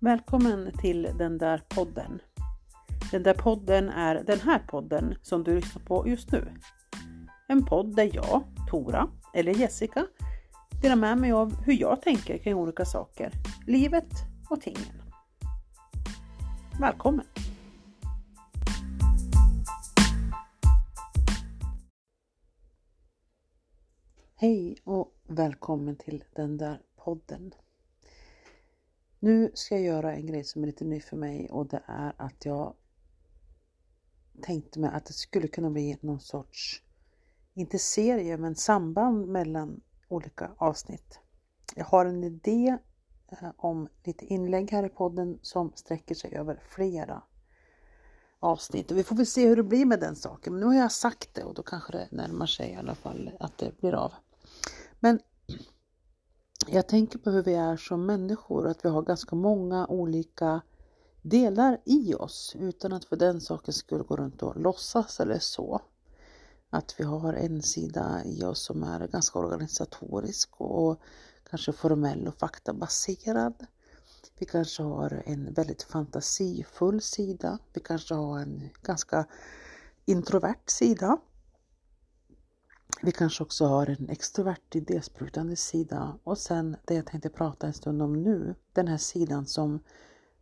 Välkommen till den där podden. Den där podden är den här podden som du lyssnar på just nu. En podd där jag, Tora eller Jessica delar med mig av hur jag tänker kring olika saker, livet och tingen. Välkommen! Hej och välkommen till den där podden. Nu ska jag göra en grej som är lite ny för mig och det är att jag tänkte mig att det skulle kunna bli någon sorts, inte serie, men samband mellan olika avsnitt. Jag har en idé eh, om lite inlägg här i podden som sträcker sig över flera avsnitt och vi får väl se hur det blir med den saken. Men nu har jag sagt det och då kanske det närmar sig i alla fall att det blir av. Men jag tänker på hur vi är som människor, att vi har ganska många olika delar i oss utan att för den saken skulle gå runt och låtsas eller så. Att vi har en sida i oss som är ganska organisatorisk och kanske formell och faktabaserad. Vi kanske har en väldigt fantasifull sida. Vi kanske har en ganska introvert sida. Vi kanske också har en extrovert idésprutande sida och sen det jag tänkte prata en stund om nu, den här sidan som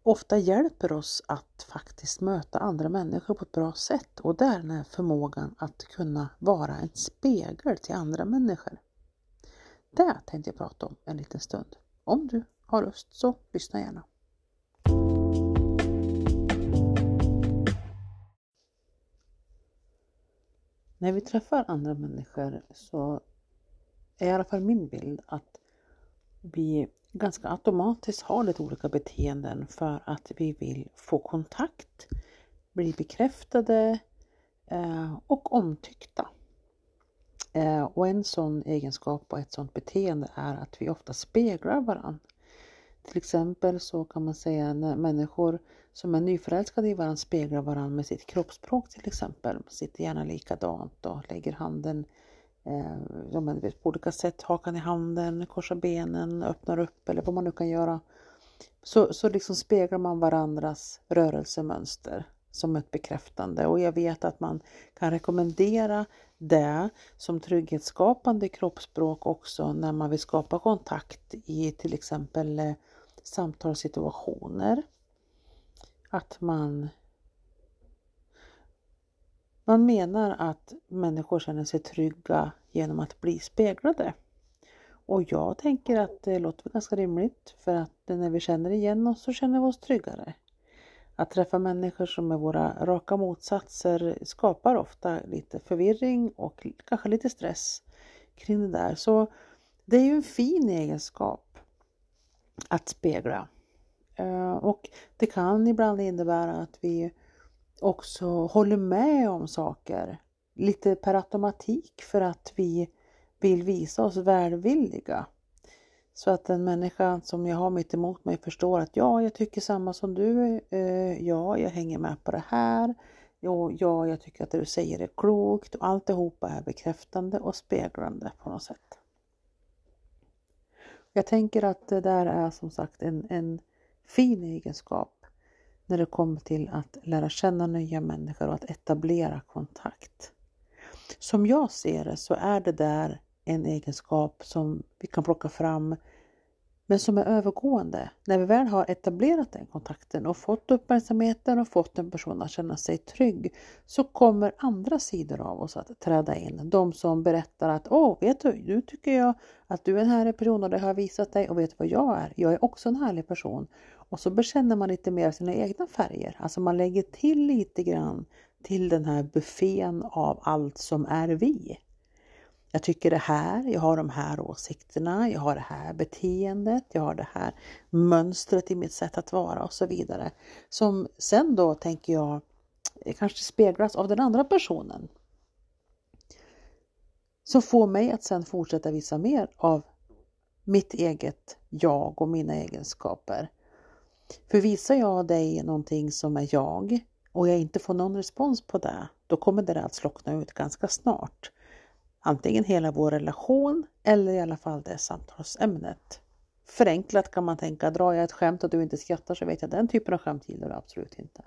ofta hjälper oss att faktiskt möta andra människor på ett bra sätt och det är den här förmågan att kunna vara en spegel till andra människor. Det tänkte jag prata om en liten stund. Om du har lust så lyssna gärna. När vi träffar andra människor så är i alla fall min bild att vi ganska automatiskt har lite olika beteenden för att vi vill få kontakt, bli bekräftade eh, och omtyckta. Eh, och en sån egenskap och ett sånt beteende är att vi ofta speglar varandra. Till exempel så kan man säga när människor som är nyförälskade i varandra speglar varandra med sitt kroppsspråk till exempel. Sitter gärna likadant och lägger handen eh, vet, på olika sätt, hakan i handen, korsar benen, öppnar upp eller vad man nu kan göra. Så, så liksom speglar man varandras rörelsemönster som ett bekräftande och jag vet att man kan rekommendera det som trygghetsskapande kroppsspråk också när man vill skapa kontakt i till exempel eh, samtalssituationer. Att man man menar att människor känner sig trygga genom att bli speglade. Och jag tänker att det låter ganska rimligt för att när vi känner igen oss så känner vi oss tryggare. Att träffa människor som är våra raka motsatser skapar ofta lite förvirring och kanske lite stress kring det där. Så det är ju en fin egenskap att spegla. Eh, och det kan ibland innebära att vi också håller med om saker lite per automatik för att vi vill visa oss välvilliga. Så att den människa som jag har mitt emot mig förstår att ja, jag tycker samma som du. Eh, ja, jag hänger med på det här. Ja, jag tycker att det du säger är klokt och alltihopa är bekräftande och speglande på något sätt. Jag tänker att det där är som sagt en, en fin egenskap när det kommer till att lära känna nya människor och att etablera kontakt. Som jag ser det så är det där en egenskap som vi kan plocka fram men som är övergående. När vi väl har etablerat den kontakten och fått uppmärksamheten och fått en person att känna sig trygg så kommer andra sidor av oss att träda in. De som berättar att åh, vet du, nu tycker jag att du är en härlig person och det har visat dig och vet vad jag är. Jag är också en härlig person. Och så bekänner man lite mer sina egna färger. Alltså man lägger till lite grann till den här buffén av allt som är vi. Jag tycker det här, jag har de här åsikterna, jag har det här beteendet, jag har det här mönstret i mitt sätt att vara och så vidare. Som sen då tänker jag eh, kanske speglas av den andra personen. Som får mig att sen fortsätta visa mer av mitt eget jag och mina egenskaper. För visar jag dig någonting som är jag och jag inte får någon respons på det, då kommer det att slockna ut ganska snart antingen hela vår relation eller i alla fall det samtalsämnet. förenklat kan man tänka, drar jag ett skämt och du inte skrattar så vet jag den typen av skämt gillar du absolut inte.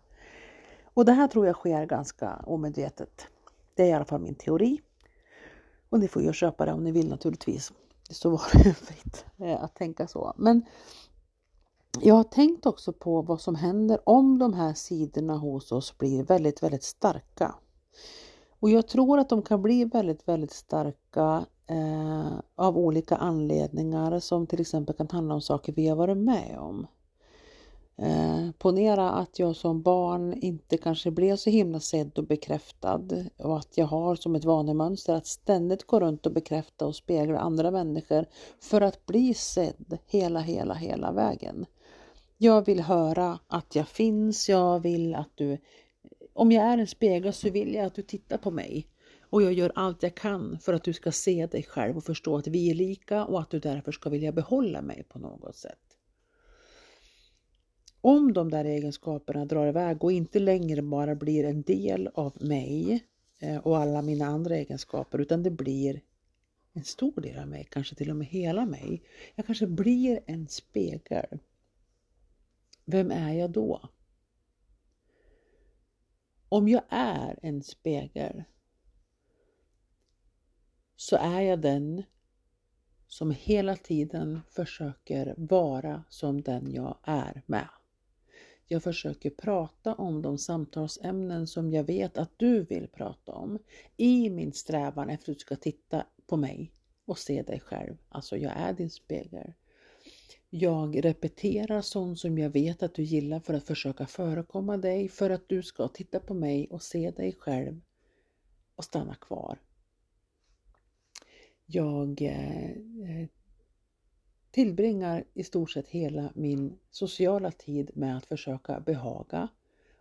Och det här tror jag sker ganska omedvetet. Det är i alla fall min teori. Och ni får ju köpa det om ni vill naturligtvis. Det står var och fritt eh, att tänka så. Men jag har tänkt också på vad som händer om de här sidorna hos oss blir väldigt, väldigt starka. Och jag tror att de kan bli väldigt, väldigt starka eh, av olika anledningar som till exempel kan handla om saker vi har varit med om. Eh, ponera att jag som barn inte kanske blev så himla sedd och bekräftad och att jag har som ett vanemönster att ständigt gå runt och bekräfta och spegla andra människor för att bli sedd hela, hela, hela vägen. Jag vill höra att jag finns, jag vill att du... Om jag är en spegel så vill jag att du tittar på mig och jag gör allt jag kan för att du ska se dig själv och förstå att vi är lika och att du därför ska vilja behålla mig på något sätt. Om de där egenskaperna drar iväg och inte längre bara blir en del av mig eh, och alla mina andra egenskaper utan det blir en stor del av mig, kanske till och med hela mig. Jag kanske blir en spegel. Vem är jag då? Om jag är en spegel så är jag den som hela tiden försöker vara som den jag är med. Jag försöker prata om de samtalsämnen som jag vet att du vill prata om i min strävan efter att du ska titta på mig och se dig själv. Alltså, jag är din spegel. Jag repeterar sånt som jag vet att du gillar för att försöka förekomma dig, för att du ska titta på mig och se dig själv och stanna kvar. Jag eh, eh, tillbringar i stort sett hela min sociala tid med att försöka behaga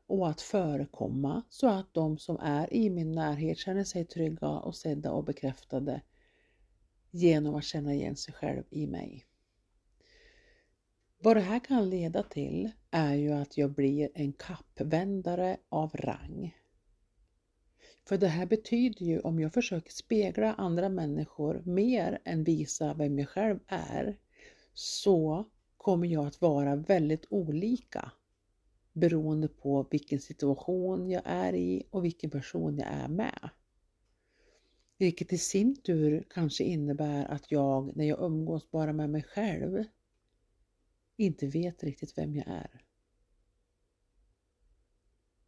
och att förekomma så att de som är i min närhet känner sig trygga och sedda och bekräftade genom att känna igen sig själv i mig. Vad det här kan leda till är ju att jag blir en kappvändare av rang. För det här betyder ju om jag försöker spegla andra människor mer än visa vem jag själv är så kommer jag att vara väldigt olika beroende på vilken situation jag är i och vilken person jag är med. Vilket i sin tur kanske innebär att jag när jag umgås bara med mig själv inte vet riktigt vem jag är.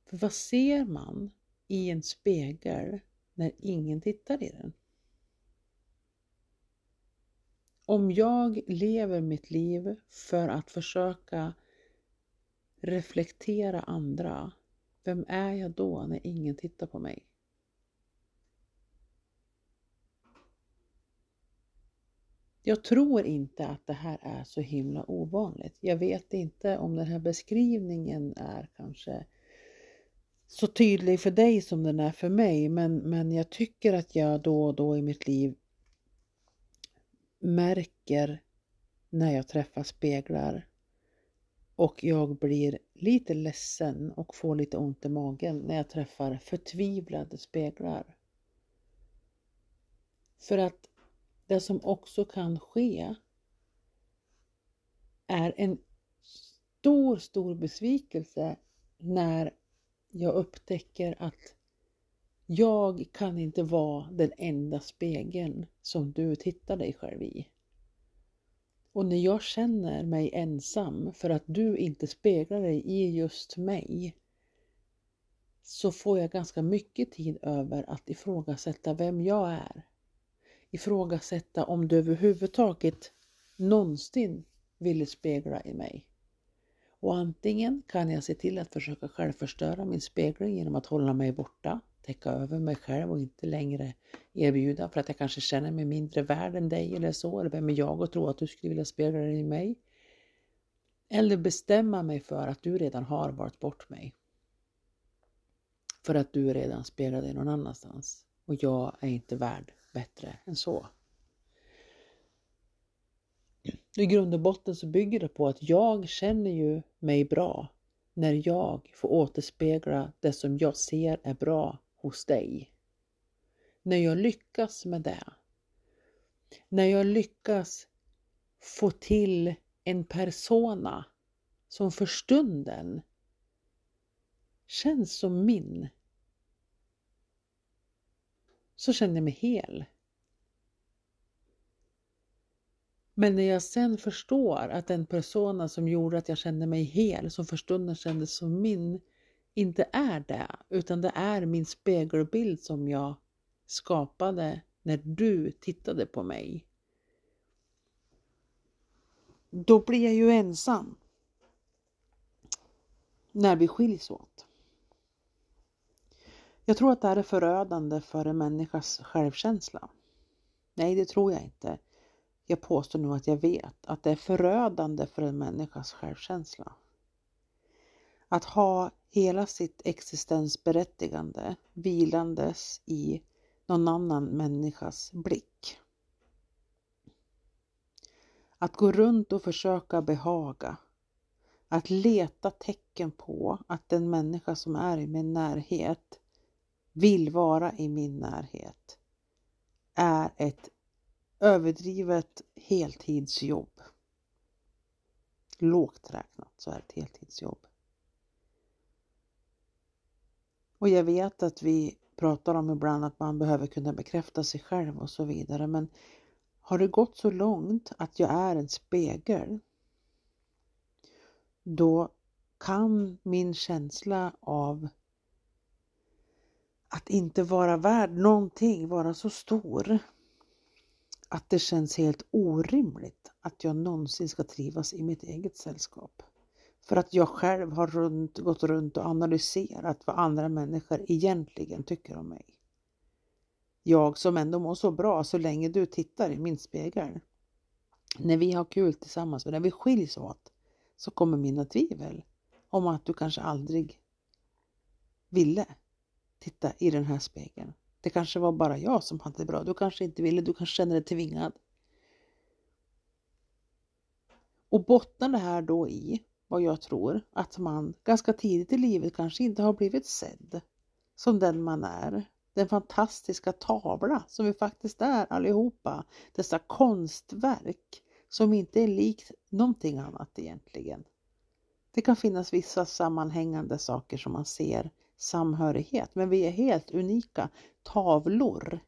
För vad ser man i en spegel när ingen tittar i den? Om jag lever mitt liv för att försöka reflektera andra, vem är jag då när ingen tittar på mig? Jag tror inte att det här är så himla ovanligt. Jag vet inte om den här beskrivningen är kanske så tydlig för dig som den är för mig, men, men jag tycker att jag då och då i mitt liv märker när jag träffar speglar och jag blir lite ledsen och får lite ont i magen när jag träffar förtvivlade speglar. För att det som också kan ske är en stor, stor besvikelse när jag upptäcker att jag kan inte vara den enda spegeln som du tittar dig själv i. Och när jag känner mig ensam för att du inte speglar dig i just mig så får jag ganska mycket tid över att ifrågasätta vem jag är. Ifrågasätta om du överhuvudtaget någonsin ville spegla i mig. Och antingen kan jag se till att försöka självförstöra min spegling genom att hålla mig borta täcka över mig själv och inte längre erbjuda för att jag kanske känner mig mindre värd än dig eller så. Eller vem är jag och tror att du skulle vilja spegla dig i mig? Eller bestämma mig för att du redan har valt bort mig. För att du redan speglar dig någon annanstans. Och jag är inte värd bättre än så. I grund och botten så bygger det på att jag känner ju mig bra när jag får återspegla det som jag ser är bra hos dig. När jag lyckas med det, när jag lyckas få till en persona som för stunden känns som min. Så kände jag mig hel. Men när jag sen förstår att den persona som gjorde att jag kände mig hel, som för stunden kändes som min, inte är det, utan det är min spegelbild som jag skapade när du tittade på mig. Då blir jag ju ensam när vi skiljs åt. Jag tror att det här är förödande för en människas självkänsla. Nej, det tror jag inte. Jag påstår nu att jag vet att det är förödande för en människas självkänsla. Att ha hela sitt existensberättigande vilandes i någon annan människas blick. Att gå runt och försöka behaga. Att leta tecken på att den människa som är i min närhet vill vara i min närhet är ett överdrivet heltidsjobb. Lågt räknat så är det ett heltidsjobb. Och jag vet att vi pratar om ibland att man behöver kunna bekräfta sig själv och så vidare. Men har det gått så långt att jag är en spegel, då kan min känsla av att inte vara värd någonting vara så stor att det känns helt orimligt att jag någonsin ska trivas i mitt eget sällskap. För att jag själv har runt, gått runt och analyserat vad andra människor egentligen tycker om mig. Jag som ändå mår så bra så länge du tittar i min spegel. När vi har kul tillsammans, men när vi skiljs åt så kommer mina tvivel om att du kanske aldrig ville titta i den här spegeln. Det kanske var bara jag som hade det bra. Du kanske inte ville, du kanske känner dig tvingad. Och bottnar det här då i vad jag tror att man ganska tidigt i livet kanske inte har blivit sedd som den man är. Den fantastiska tavla som vi faktiskt är allihopa. Dessa konstverk som inte är likt någonting annat egentligen. Det kan finnas vissa sammanhängande saker som man ser samhörighet, men vi är helt unika tavlor.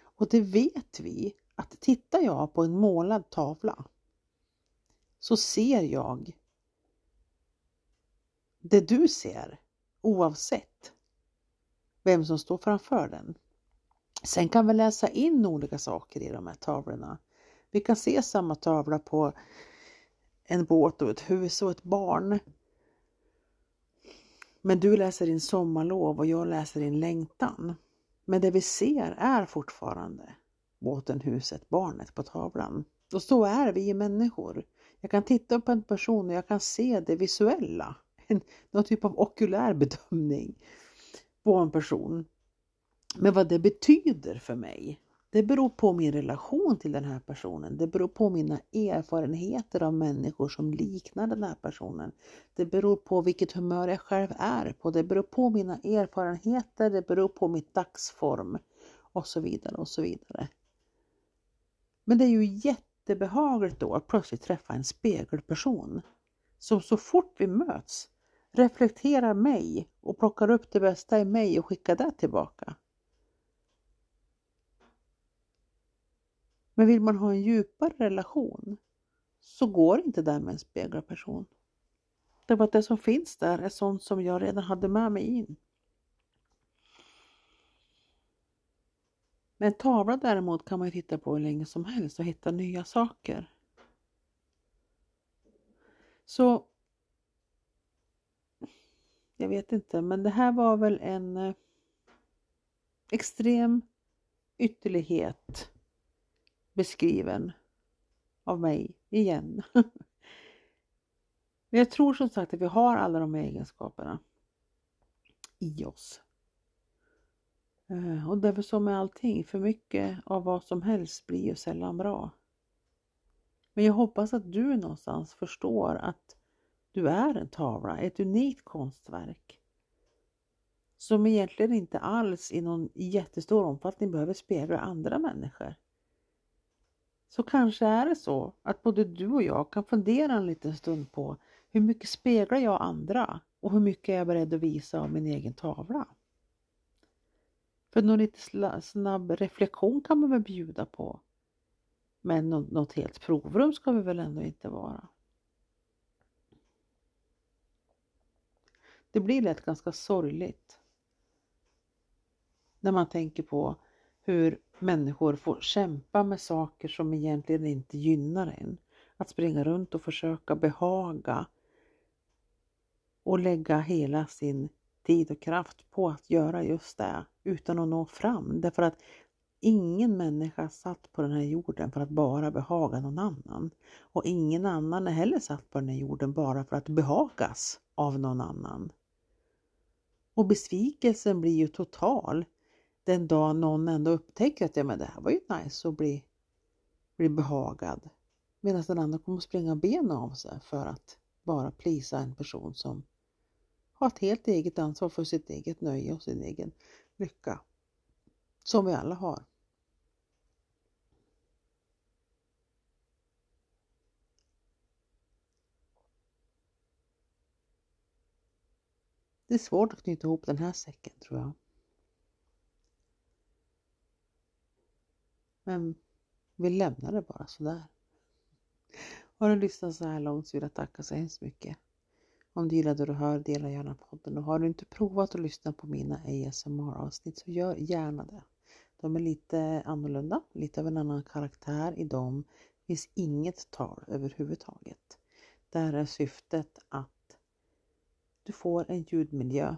Och det vet vi att tittar jag på en målad tavla så ser jag det du ser oavsett vem som står framför den. Sen kan vi läsa in olika saker i de här tavlorna. Vi kan se samma tavla på en båt och ett hus och ett barn. Men du läser in sommarlov och jag läser in längtan. Men det vi ser är fortfarande båten, huset, barnet på tavlan. Och så är vi människor. Jag kan titta på en person och jag kan se det visuella en, någon typ av okulär bedömning på en person. Men vad det betyder för mig, det beror på min relation till den här personen. Det beror på mina erfarenheter av människor som liknar den här personen. Det beror på vilket humör jag själv är på. Det beror på mina erfarenheter, det beror på mitt dagsform och så vidare och så vidare. Men det är ju jättebehagligt då att plötsligt träffa en spegelperson som så fort vi möts reflekterar mig och plockar upp det bästa i mig och skickar det tillbaka. Men vill man ha en djupare relation så går inte det med en spegelperson. Därför att det som finns där är sånt som jag redan hade med mig in. Men en tavla däremot kan man titta på hur länge som helst och hitta nya saker. Så jag vet inte, men det här var väl en eh, extrem ytterlighet beskriven av mig igen. Men jag tror som sagt att vi har alla de egenskaperna i oss. Eh, och därför som med allting, för mycket av vad som helst blir ju sällan bra. Men jag hoppas att du någonstans förstår att du är en tavla, ett unikt konstverk som egentligen inte alls i någon jättestor omfattning behöver spegla andra människor så kanske är det så att både du och jag kan fundera en liten stund på hur mycket speglar jag andra och hur mycket är jag beredd att visa av min egen tavla? För någon lite snabb reflektion kan man väl bjuda på. Men något helt provrum ska vi väl ändå inte vara. Det blir lätt ganska sorgligt när man tänker på hur människor får kämpa med saker som egentligen inte gynnar en. Att springa runt och försöka behaga och lägga hela sin tid och kraft på att göra just det utan att nå fram. Därför att ingen människa satt på den här jorden för att bara behaga någon annan. Och ingen annan är heller satt på den här jorden bara för att behagas av någon annan. Och besvikelsen blir ju total den dag någon ändå upptäcker att ja, men det här var ju nice att bli, bli behagad. Medan den andra kommer springa benen av sig för att bara plisa en person som har ett helt eget ansvar för sitt eget nöje och sin egen lycka. Som vi alla har. Det är svårt att knyta ihop den här säcken tror jag. Men vi lämnar det bara sådär. Har du lyssnat så här långt så vill jag tacka så hemskt mycket. Om du gillar det du hör, dela gärna podden och har du inte provat att lyssna på mina ASMR-avsnitt så gör gärna det. De är lite annorlunda, lite av en annan karaktär i dem. Det finns inget tal överhuvudtaget. Där är syftet att du får en ljudmiljö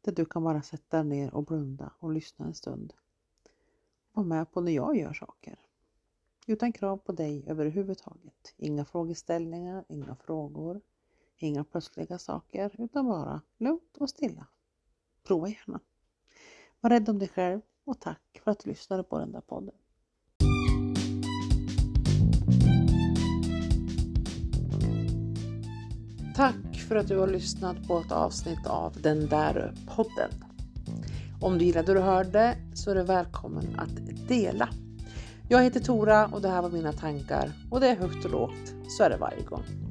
där du kan bara sätta dig ner och blunda och lyssna en stund och med på när jag gör saker. Utan krav på dig överhuvudtaget. Inga frågeställningar, inga frågor, inga plötsliga saker utan bara lugnt och stilla. Prova gärna. Var rädd om dig själv och tack för att du lyssnade på den där podden. Tack för att du har lyssnat på ett avsnitt av den där podden. Om du gillade det du hörde så är du välkommen att dela. Jag heter Tora och det här var mina tankar och det är högt och lågt. Så är det varje gång.